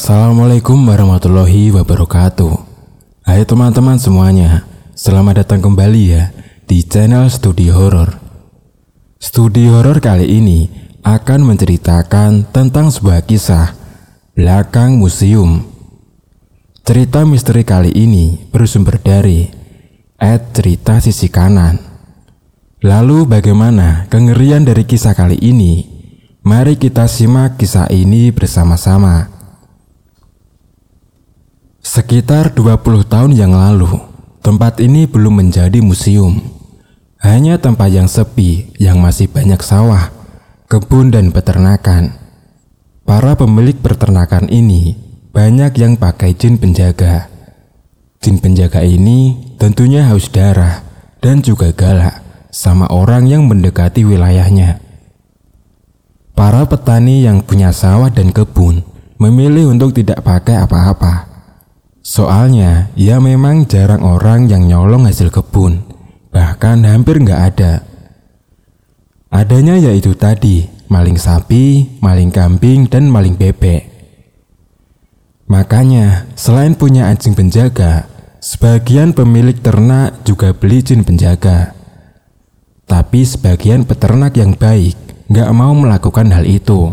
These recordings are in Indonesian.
Assalamualaikum warahmatullahi wabarakatuh Hai teman-teman semuanya Selamat datang kembali ya Di channel Studi Horor Studi Horor kali ini Akan menceritakan tentang sebuah kisah Belakang Museum Cerita misteri kali ini bersumber dari Ed Cerita Sisi Kanan Lalu bagaimana kengerian dari kisah kali ini? Mari kita simak kisah ini bersama-sama. Sekitar 20 tahun yang lalu, tempat ini belum menjadi museum. Hanya tempat yang sepi yang masih banyak sawah, kebun dan peternakan. Para pemilik peternakan ini banyak yang pakai jin penjaga. Jin penjaga ini tentunya haus darah dan juga galak sama orang yang mendekati wilayahnya. Para petani yang punya sawah dan kebun memilih untuk tidak pakai apa-apa Soalnya, ya memang jarang orang yang nyolong hasil kebun, bahkan hampir nggak ada. Adanya yaitu tadi, maling sapi, maling kambing, dan maling bebek. Makanya, selain punya anjing penjaga, sebagian pemilik ternak juga beli jin penjaga. Tapi sebagian peternak yang baik nggak mau melakukan hal itu.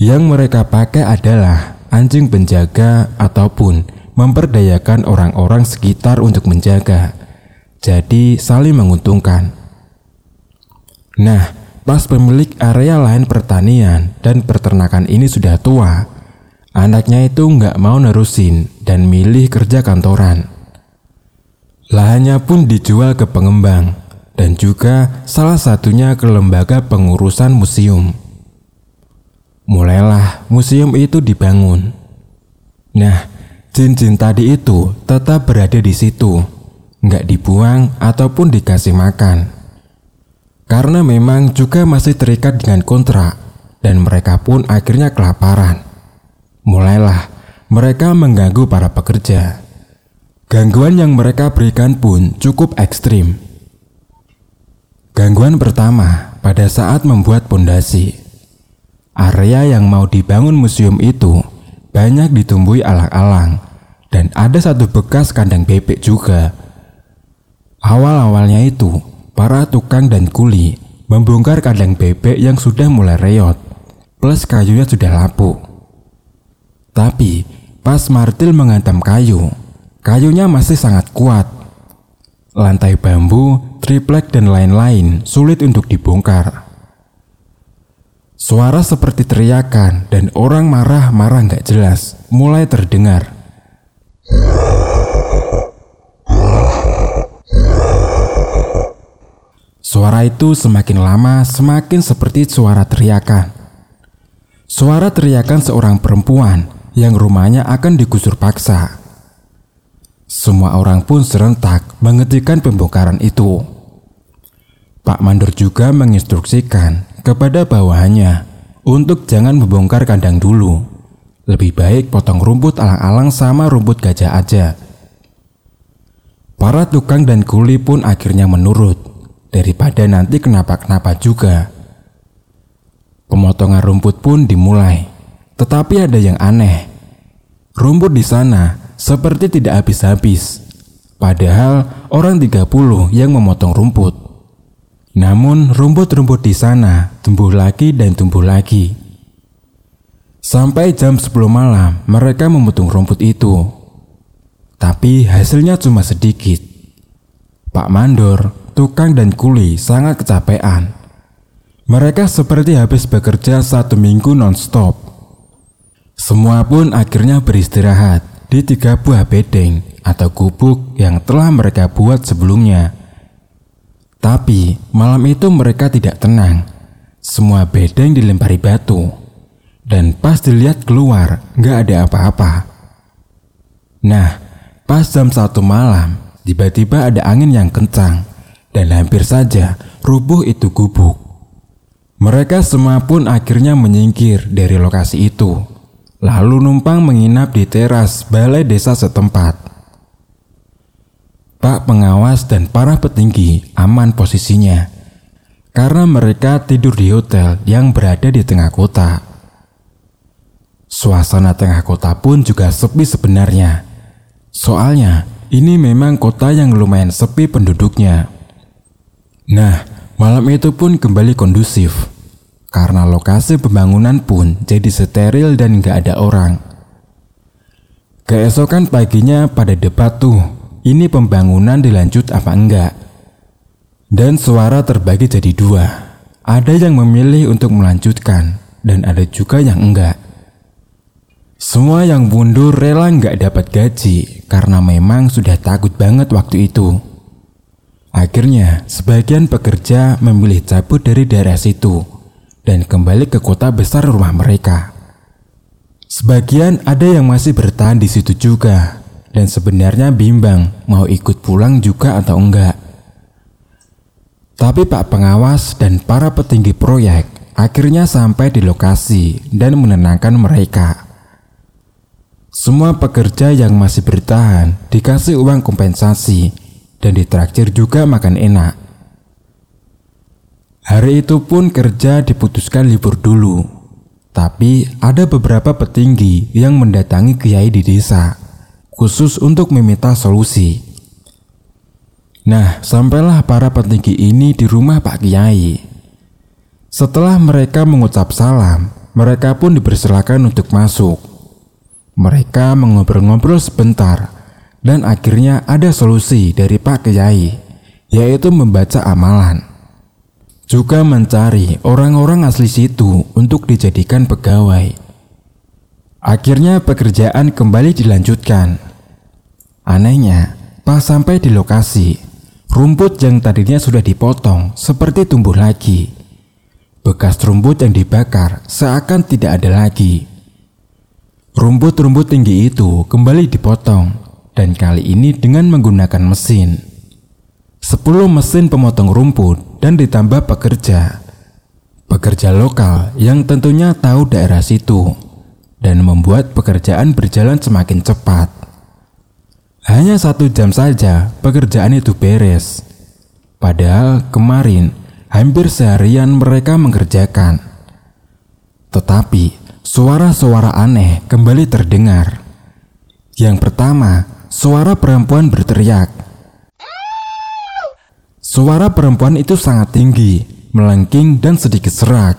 Yang mereka pakai adalah anjing penjaga ataupun memperdayakan orang-orang sekitar untuk menjaga. Jadi saling menguntungkan. Nah, pas pemilik area lain pertanian dan peternakan ini sudah tua, anaknya itu nggak mau nerusin dan milih kerja kantoran. Lahannya pun dijual ke pengembang dan juga salah satunya ke lembaga pengurusan museum. Mulailah museum itu dibangun. Nah, jin-jin tadi itu tetap berada di situ, nggak dibuang ataupun dikasih makan. Karena memang juga masih terikat dengan kontrak, dan mereka pun akhirnya kelaparan. Mulailah mereka mengganggu para pekerja. Gangguan yang mereka berikan pun cukup ekstrim. Gangguan pertama pada saat membuat pondasi. Area yang mau dibangun museum itu banyak ditumbuhi alang-alang dan ada satu bekas kandang bebek juga. Awal-awalnya itu, para tukang dan kuli membongkar kandang bebek yang sudah mulai reot, plus kayunya sudah lapuk. Tapi, pas Martil menghantam kayu, kayunya masih sangat kuat. Lantai bambu, triplek, dan lain-lain sulit untuk dibongkar. Suara seperti teriakan dan orang marah-marah gak jelas mulai terdengar. Suara itu semakin lama semakin seperti suara teriakan. Suara teriakan seorang perempuan yang rumahnya akan digusur paksa. Semua orang pun serentak menghentikan pembongkaran itu. Pak Mandor juga menginstruksikan kepada bawahannya untuk jangan membongkar kandang dulu. Lebih baik potong rumput alang-alang sama rumput gajah aja. Para tukang dan kuli pun akhirnya menurut, daripada nanti kenapa-kenapa juga. Pemotongan rumput pun dimulai, tetapi ada yang aneh. Rumput di sana seperti tidak habis-habis, padahal orang 30 yang memotong rumput. Namun rumput-rumput di sana tumbuh lagi dan tumbuh lagi. Sampai jam 10 malam mereka memotong rumput itu. Tapi hasilnya cuma sedikit. Pak Mandor, tukang dan kuli sangat kecapean. Mereka seperti habis bekerja satu minggu non-stop. Semua pun akhirnya beristirahat di tiga buah bedeng atau gubuk yang telah mereka buat sebelumnya. Tapi malam itu mereka tidak tenang. Semua bedeng dilempari batu. Dan pas dilihat keluar, nggak ada apa-apa. Nah, pas jam satu malam, tiba-tiba ada angin yang kencang. Dan hampir saja rubuh itu gubuk. Mereka semua pun akhirnya menyingkir dari lokasi itu. Lalu numpang menginap di teras balai desa setempat. Pak pengawas dan para petinggi aman posisinya karena mereka tidur di hotel yang berada di tengah kota. Suasana tengah kota pun juga sepi sebenarnya. Soalnya, ini memang kota yang lumayan sepi penduduknya. Nah, malam itu pun kembali kondusif. Karena lokasi pembangunan pun jadi steril dan gak ada orang. Keesokan paginya pada debat tuh, ini pembangunan dilanjut apa enggak. Dan suara terbagi jadi dua. Ada yang memilih untuk melanjutkan, dan ada juga yang enggak. Semua yang mundur rela nggak dapat gaji karena memang sudah takut banget waktu itu. Akhirnya, sebagian pekerja memilih cabut dari daerah situ dan kembali ke kota besar rumah mereka. Sebagian ada yang masih bertahan di situ juga dan sebenarnya bimbang mau ikut pulang juga atau enggak. Tapi Pak Pengawas dan para petinggi proyek akhirnya sampai di lokasi dan menenangkan mereka. Semua pekerja yang masih bertahan dikasih uang kompensasi dan ditraktir juga makan enak. Hari itu pun kerja diputuskan libur dulu. Tapi ada beberapa petinggi yang mendatangi kiai di desa khusus untuk meminta solusi. Nah, sampailah para petinggi ini di rumah Pak Kiai. Setelah mereka mengucap salam, mereka pun dipersilakan untuk masuk. Mereka mengobrol-ngobrol sebentar dan akhirnya ada solusi dari Pak Kiai, yaitu membaca amalan. Juga mencari orang-orang asli situ untuk dijadikan pegawai. Akhirnya pekerjaan kembali dilanjutkan. Anehnya, pas sampai di lokasi, rumput yang tadinya sudah dipotong seperti tumbuh lagi. Bekas rumput yang dibakar seakan tidak ada lagi. Rumput-rumput tinggi itu kembali dipotong dan kali ini dengan menggunakan mesin. Sepuluh mesin pemotong rumput dan ditambah pekerja. Pekerja lokal yang tentunya tahu daerah situ dan membuat pekerjaan berjalan semakin cepat. Hanya satu jam saja pekerjaan itu beres. Padahal kemarin hampir seharian mereka mengerjakan. Tetapi Suara-suara aneh kembali terdengar. Yang pertama, suara perempuan berteriak. Suara perempuan itu sangat tinggi, melengking dan sedikit serak.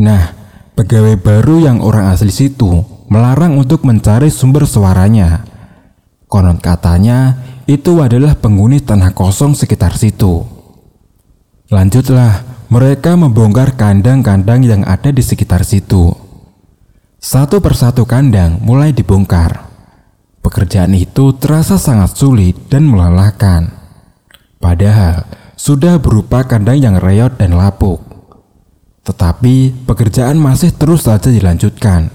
Nah, pegawai baru yang orang asli situ melarang untuk mencari sumber suaranya. Konon katanya itu adalah penghuni tanah kosong sekitar situ. Lanjutlah, mereka membongkar kandang-kandang yang ada di sekitar situ. Satu persatu kandang mulai dibongkar. Pekerjaan itu terasa sangat sulit dan melelahkan. Padahal sudah berupa kandang yang reot dan lapuk. Tetapi pekerjaan masih terus saja dilanjutkan.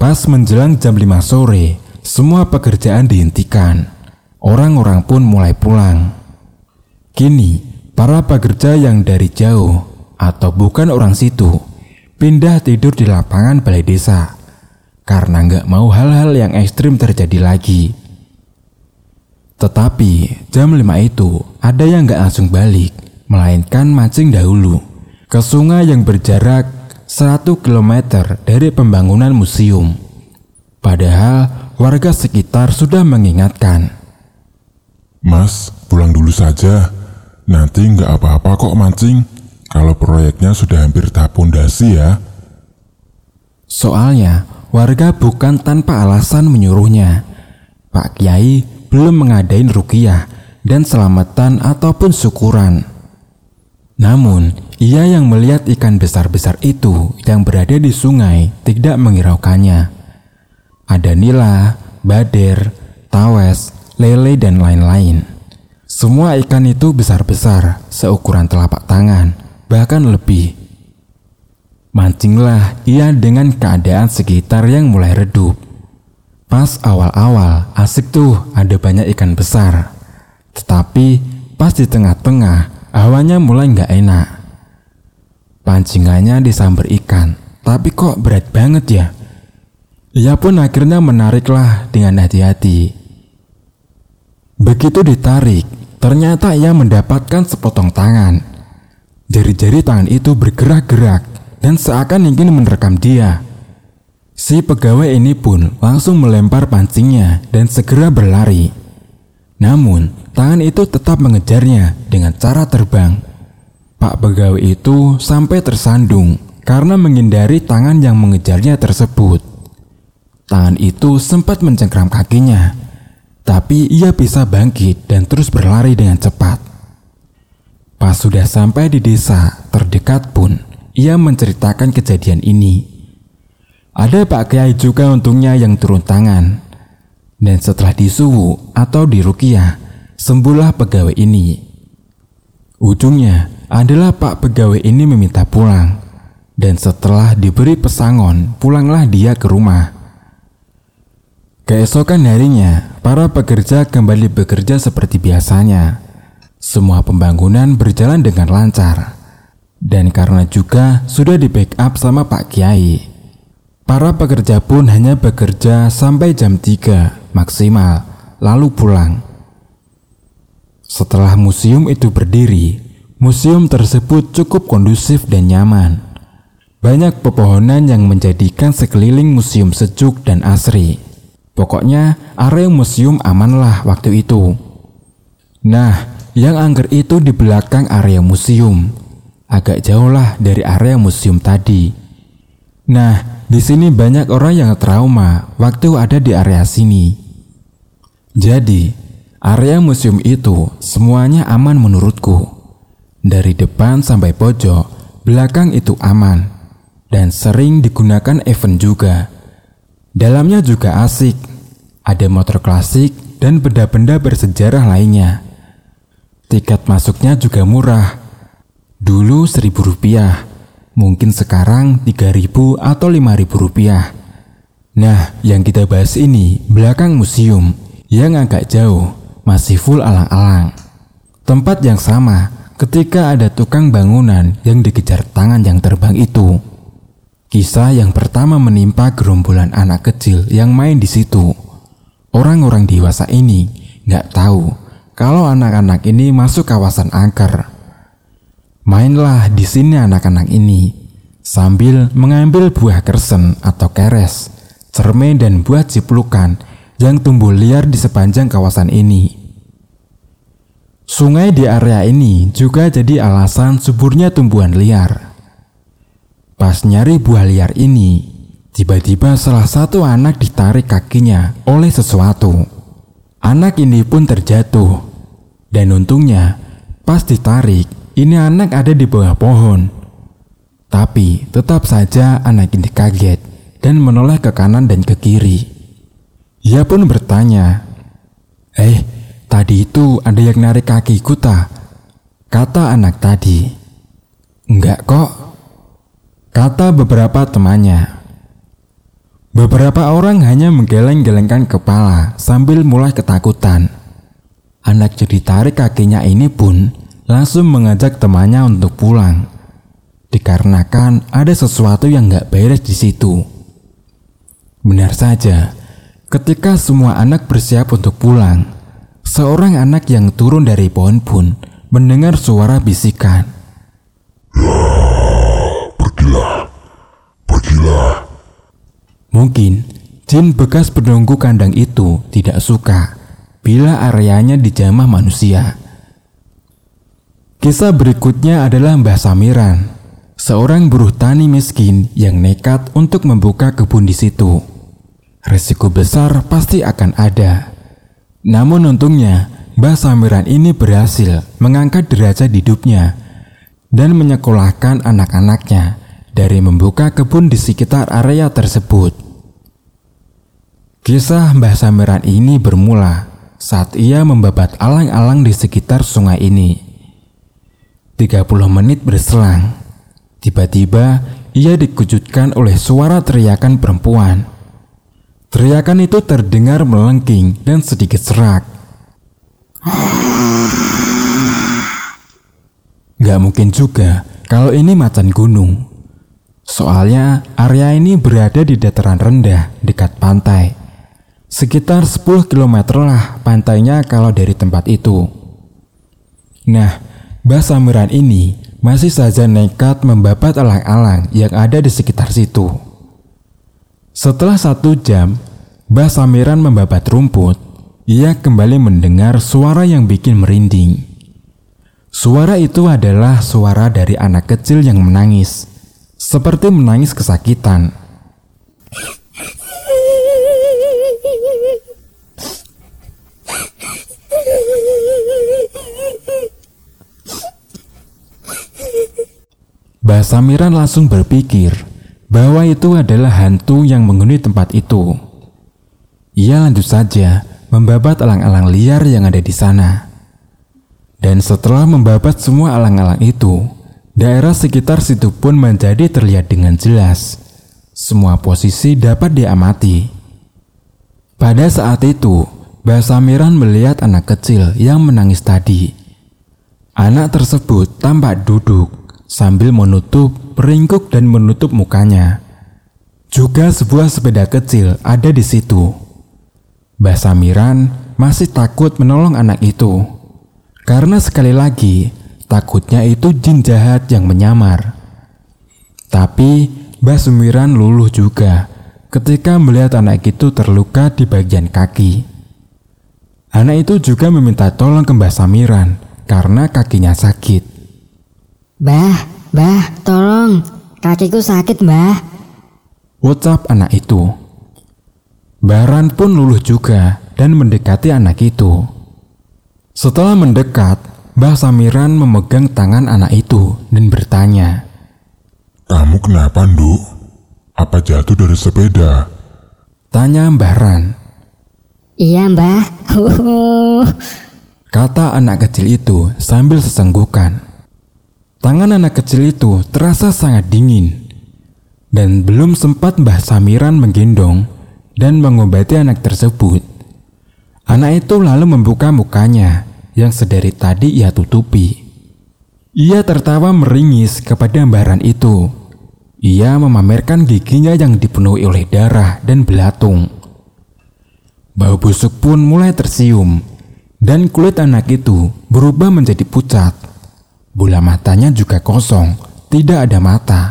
Pas menjelang jam 5 sore, semua pekerjaan dihentikan. Orang-orang pun mulai pulang. Kini, Para pekerja yang dari jauh atau bukan orang situ pindah tidur di lapangan balai desa karena nggak mau hal-hal yang ekstrim terjadi lagi. Tetapi jam 5 itu ada yang nggak langsung balik, melainkan mancing dahulu ke sungai yang berjarak 100 km dari pembangunan museum. Padahal warga sekitar sudah mengingatkan. Mas, pulang dulu saja. Nanti nggak apa-apa kok mancing kalau proyeknya sudah hampir tahap pondasi ya. Soalnya warga bukan tanpa alasan menyuruhnya. Pak Kiai belum mengadain rukiah dan selamatan ataupun syukuran. Namun, ia yang melihat ikan besar-besar itu yang berada di sungai tidak mengiraukannya. Ada nila, bader, tawes, lele, dan lain-lain. Semua ikan itu besar-besar, seukuran telapak tangan, bahkan lebih. Mancinglah ia dengan keadaan sekitar yang mulai redup. Pas awal-awal asik tuh ada banyak ikan besar. Tetapi pas di tengah-tengah awalnya mulai nggak enak. Pancingannya disambar ikan, tapi kok berat banget ya? Ia pun akhirnya menariklah dengan hati-hati. Begitu ditarik, Ternyata ia mendapatkan sepotong tangan. Jari-jari tangan itu bergerak-gerak dan seakan ingin menerkam dia. Si pegawai ini pun langsung melempar pancingnya dan segera berlari. Namun, tangan itu tetap mengejarnya dengan cara terbang. Pak pegawai itu sampai tersandung karena menghindari tangan yang mengejarnya tersebut. Tangan itu sempat mencengkram kakinya, tapi ia bisa bangkit dan terus berlari dengan cepat. Pas sudah sampai di desa terdekat pun, ia menceritakan kejadian ini. Ada Pak Kiai juga untungnya yang turun tangan. Dan setelah disuwu atau dirukiah, sembuhlah pegawai ini. Ujungnya adalah Pak pegawai ini meminta pulang. Dan setelah diberi pesangon, pulanglah dia ke rumah. Keesokan harinya, para pekerja kembali bekerja seperti biasanya. Semua pembangunan berjalan dengan lancar. Dan karena juga sudah di backup sama Pak Kiai, para pekerja pun hanya bekerja sampai jam 3 maksimal, lalu pulang. Setelah museum itu berdiri, museum tersebut cukup kondusif dan nyaman. Banyak pepohonan yang menjadikan sekeliling museum sejuk dan asri. Pokoknya area museum amanlah waktu itu. Nah, yang angker itu di belakang area museum agak jauh lah dari area museum tadi. Nah, di sini banyak orang yang trauma waktu ada di area sini. Jadi, area museum itu semuanya aman menurutku. Dari depan sampai pojok, belakang itu aman dan sering digunakan event juga. Dalamnya juga asik, ada motor klasik dan benda-benda bersejarah lainnya. Tiket masuknya juga murah, Dulu seribu rupiah, mungkin sekarang tiga ribu atau lima ribu rupiah. Nah, yang kita bahas ini belakang museum yang agak jauh, masih full alang-alang. Tempat yang sama ketika ada tukang bangunan yang dikejar tangan yang terbang itu. Kisah yang pertama menimpa gerombolan anak kecil yang main di situ. Orang-orang dewasa ini nggak tahu kalau anak-anak ini masuk kawasan angker Mainlah di sini anak-anak ini sambil mengambil buah kersen atau keres, cermin dan buah ciplukan yang tumbuh liar di sepanjang kawasan ini. Sungai di area ini juga jadi alasan suburnya tumbuhan liar. Pas nyari buah liar ini, tiba-tiba salah satu anak ditarik kakinya oleh sesuatu. Anak ini pun terjatuh, dan untungnya pas ditarik, ini anak ada di bawah pohon. Tapi tetap saja anak ini kaget dan menoleh ke kanan dan ke kiri. Ia pun bertanya, Eh, tadi itu ada yang narik kakiku tak? Kata anak tadi. Enggak kok. Kata beberapa temannya. Beberapa orang hanya menggeleng-gelengkan kepala sambil mulai ketakutan. Anak jadi tarik kakinya ini pun langsung mengajak temannya untuk pulang. Dikarenakan ada sesuatu yang gak beres di situ. Benar saja, ketika semua anak bersiap untuk pulang, seorang anak yang turun dari pohon pun mendengar suara bisikan. Pergilah, pergilah. Mungkin jin bekas penunggu kandang itu tidak suka bila areanya dijamah manusia. Kisah berikutnya adalah Mbah Samiran, seorang buruh tani miskin yang nekat untuk membuka kebun di situ. Resiko besar pasti akan ada. Namun untungnya, Mbah Samiran ini berhasil mengangkat derajat hidupnya dan menyekolahkan anak-anaknya dari membuka kebun di sekitar area tersebut. Kisah Mbah Samiran ini bermula saat ia membabat alang-alang di sekitar sungai ini. 30 menit berselang, tiba-tiba ia dikejutkan oleh suara teriakan perempuan. Teriakan itu terdengar melengking dan sedikit serak. Gak mungkin juga kalau ini macan gunung. Soalnya area ini berada di dataran rendah dekat pantai. Sekitar 10 km lah pantainya kalau dari tempat itu. Nah, Mbah Samiran ini masih saja nekat membabat alang-alang yang ada di sekitar situ. Setelah satu jam, Mbah Samiran membabat rumput, ia kembali mendengar suara yang bikin merinding. Suara itu adalah suara dari anak kecil yang menangis, seperti menangis kesakitan. Mbah Samiran langsung berpikir bahwa itu adalah hantu yang menghuni tempat itu. Ia lanjut saja membabat alang-alang liar yang ada di sana. Dan setelah membabat semua alang-alang itu, daerah sekitar situ pun menjadi terlihat dengan jelas. Semua posisi dapat diamati. Pada saat itu, Mbah Samiran melihat anak kecil yang menangis tadi. Anak tersebut tampak duduk sambil menutup, peringkuk dan menutup mukanya. Juga sebuah sepeda kecil ada di situ. Mbah Samiran masih takut menolong anak itu. Karena sekali lagi, takutnya itu jin jahat yang menyamar. Tapi Mbah Samiran luluh juga ketika melihat anak itu terluka di bagian kaki. Anak itu juga meminta tolong ke Mbah Samiran karena kakinya sakit. Bah, bah, tolong. Kakiku sakit, Mbah. Ucap anak itu. Baran pun luluh juga dan mendekati anak itu. Setelah mendekat, Mbah Samiran memegang tangan anak itu dan bertanya, Kamu kenapa, Nduk? Apa jatuh dari sepeda? Tanya Mbah Ran. Iya, Mbah. Kata anak kecil itu sambil sesenggukan. Tangan anak kecil itu terasa sangat dingin. Dan belum sempat Mbah Samiran menggendong dan mengobati anak tersebut. Anak itu lalu membuka mukanya yang sedari tadi ia tutupi. Ia tertawa meringis kepada Ran itu. Ia memamerkan giginya yang dipenuhi oleh darah dan belatung. Bau busuk pun mulai tersium, dan kulit anak itu berubah menjadi pucat. Bola matanya juga kosong, tidak ada mata.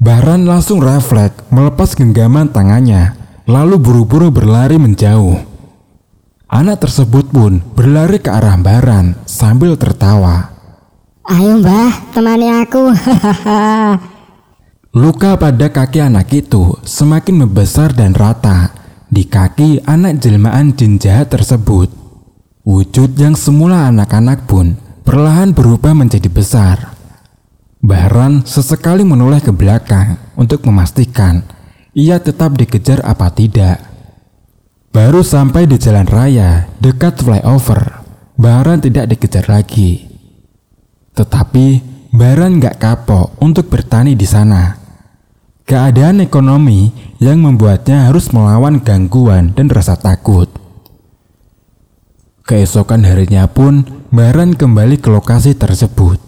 Baran langsung refleks melepas genggaman tangannya, lalu buru-buru berlari menjauh. Anak tersebut pun berlari ke arah Baran sambil tertawa. Ayo mbah, temani aku. Luka pada kaki anak itu semakin membesar dan rata di kaki anak jelmaan jin jahat tersebut. Wujud yang semula anak-anak pun perlahan berubah menjadi besar. Bahran sesekali menoleh ke belakang untuk memastikan ia tetap dikejar apa tidak. Baru sampai di jalan raya dekat flyover, Bahran tidak dikejar lagi. Tetapi Bahran gak kapok untuk bertani di sana. Keadaan ekonomi yang membuatnya harus melawan gangguan dan rasa takut. Keesokan harinya pun, Baran kembali ke lokasi tersebut.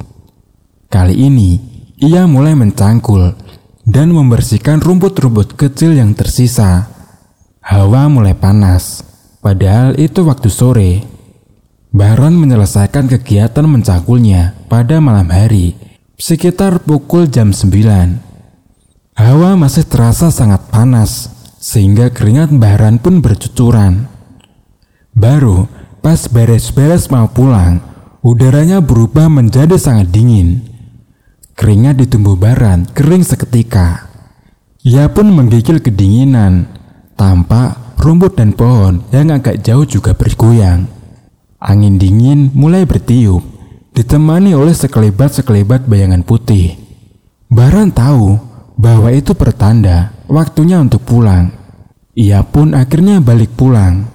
Kali ini, ia mulai mencangkul dan membersihkan rumput-rumput kecil yang tersisa. Hawa mulai panas, padahal itu waktu sore. Baran menyelesaikan kegiatan mencangkulnya pada malam hari, sekitar pukul jam 9. Hawa masih terasa sangat panas, sehingga keringat Baran pun bercucuran. Baru Pas beres-beres mau pulang, udaranya berubah menjadi sangat dingin. Keringat di tumbuh baran kering seketika. Ia pun menggigil kedinginan. Tampak rumput dan pohon yang agak jauh juga bergoyang. Angin dingin mulai bertiup, ditemani oleh sekelebat-sekelebat bayangan putih. Baran tahu bahwa itu pertanda waktunya untuk pulang. Ia pun akhirnya balik pulang.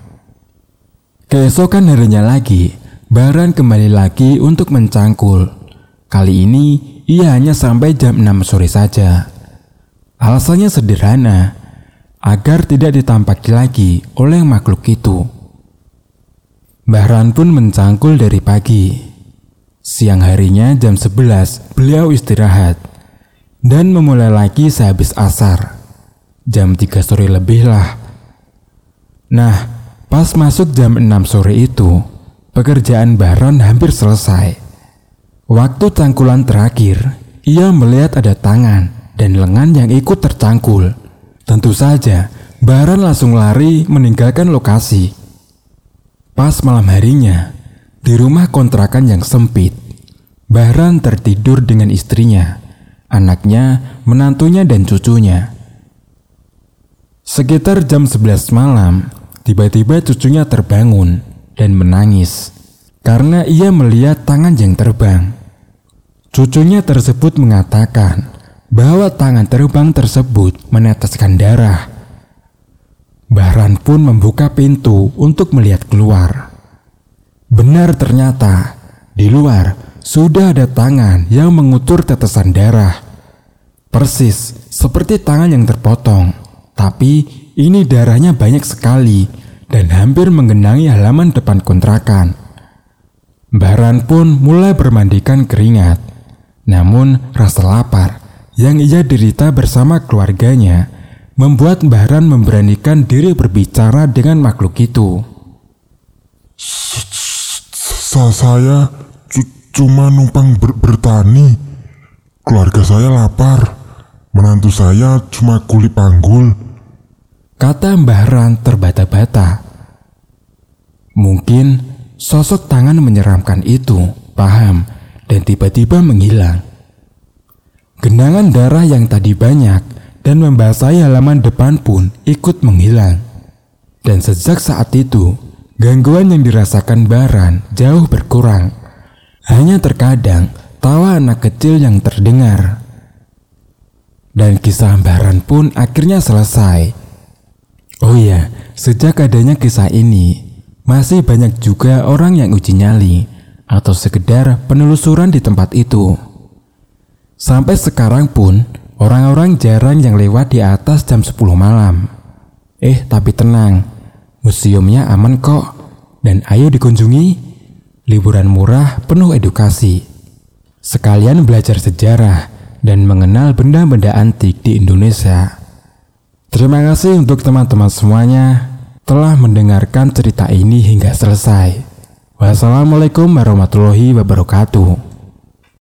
Keesokan harinya lagi, Baran kembali lagi untuk mencangkul. Kali ini ia hanya sampai jam 6 sore saja. Alasannya sederhana, agar tidak ditampaki lagi oleh makhluk itu. Bahran pun mencangkul dari pagi. Siang harinya jam 11 beliau istirahat dan memulai lagi sehabis asar. Jam 3 sore lebih lah. Nah, Pas masuk jam 6 sore itu, pekerjaan Baron hampir selesai. Waktu cangkulan terakhir, ia melihat ada tangan dan lengan yang ikut tercangkul. Tentu saja, Baran langsung lari meninggalkan lokasi. Pas malam harinya, di rumah kontrakan yang sempit, Bahran tertidur dengan istrinya, anaknya, menantunya, dan cucunya. Sekitar jam 11 malam, tiba-tiba cucunya terbangun dan menangis karena ia melihat tangan yang terbang. Cucunya tersebut mengatakan bahwa tangan terbang tersebut meneteskan darah. Bahran pun membuka pintu untuk melihat keluar. Benar ternyata di luar sudah ada tangan yang mengutur tetesan darah. Persis seperti tangan yang terpotong, tapi ini darahnya banyak sekali dan hampir menggenangi halaman depan kontrakan. Bahran pun mulai bermandikan keringat. Namun rasa lapar yang ia derita bersama keluarganya membuat Bahran memberanikan diri berbicara dengan makhluk itu. Sa saya cuma numpang ber bertani. Keluarga saya lapar. Menantu saya cuma kulit panggul. Kata Bahran terbata-bata. Mungkin Sosok tangan menyeramkan itu paham dan tiba-tiba menghilang. Genangan darah yang tadi banyak dan membasahi halaman depan pun ikut menghilang. Dan sejak saat itu, gangguan yang dirasakan Baran jauh berkurang. Hanya terkadang tawa anak kecil yang terdengar. Dan kisah Baran pun akhirnya selesai. Oh iya, sejak adanya kisah ini, masih banyak juga orang yang uji nyali atau sekedar penelusuran di tempat itu. Sampai sekarang pun, orang-orang jarang yang lewat di atas jam 10 malam. Eh, tapi tenang, museumnya aman kok. Dan ayo dikunjungi, liburan murah penuh edukasi. Sekalian belajar sejarah dan mengenal benda-benda antik di Indonesia. Terima kasih untuk teman-teman semuanya telah mendengarkan cerita ini hingga selesai. Wassalamualaikum warahmatullahi wabarakatuh.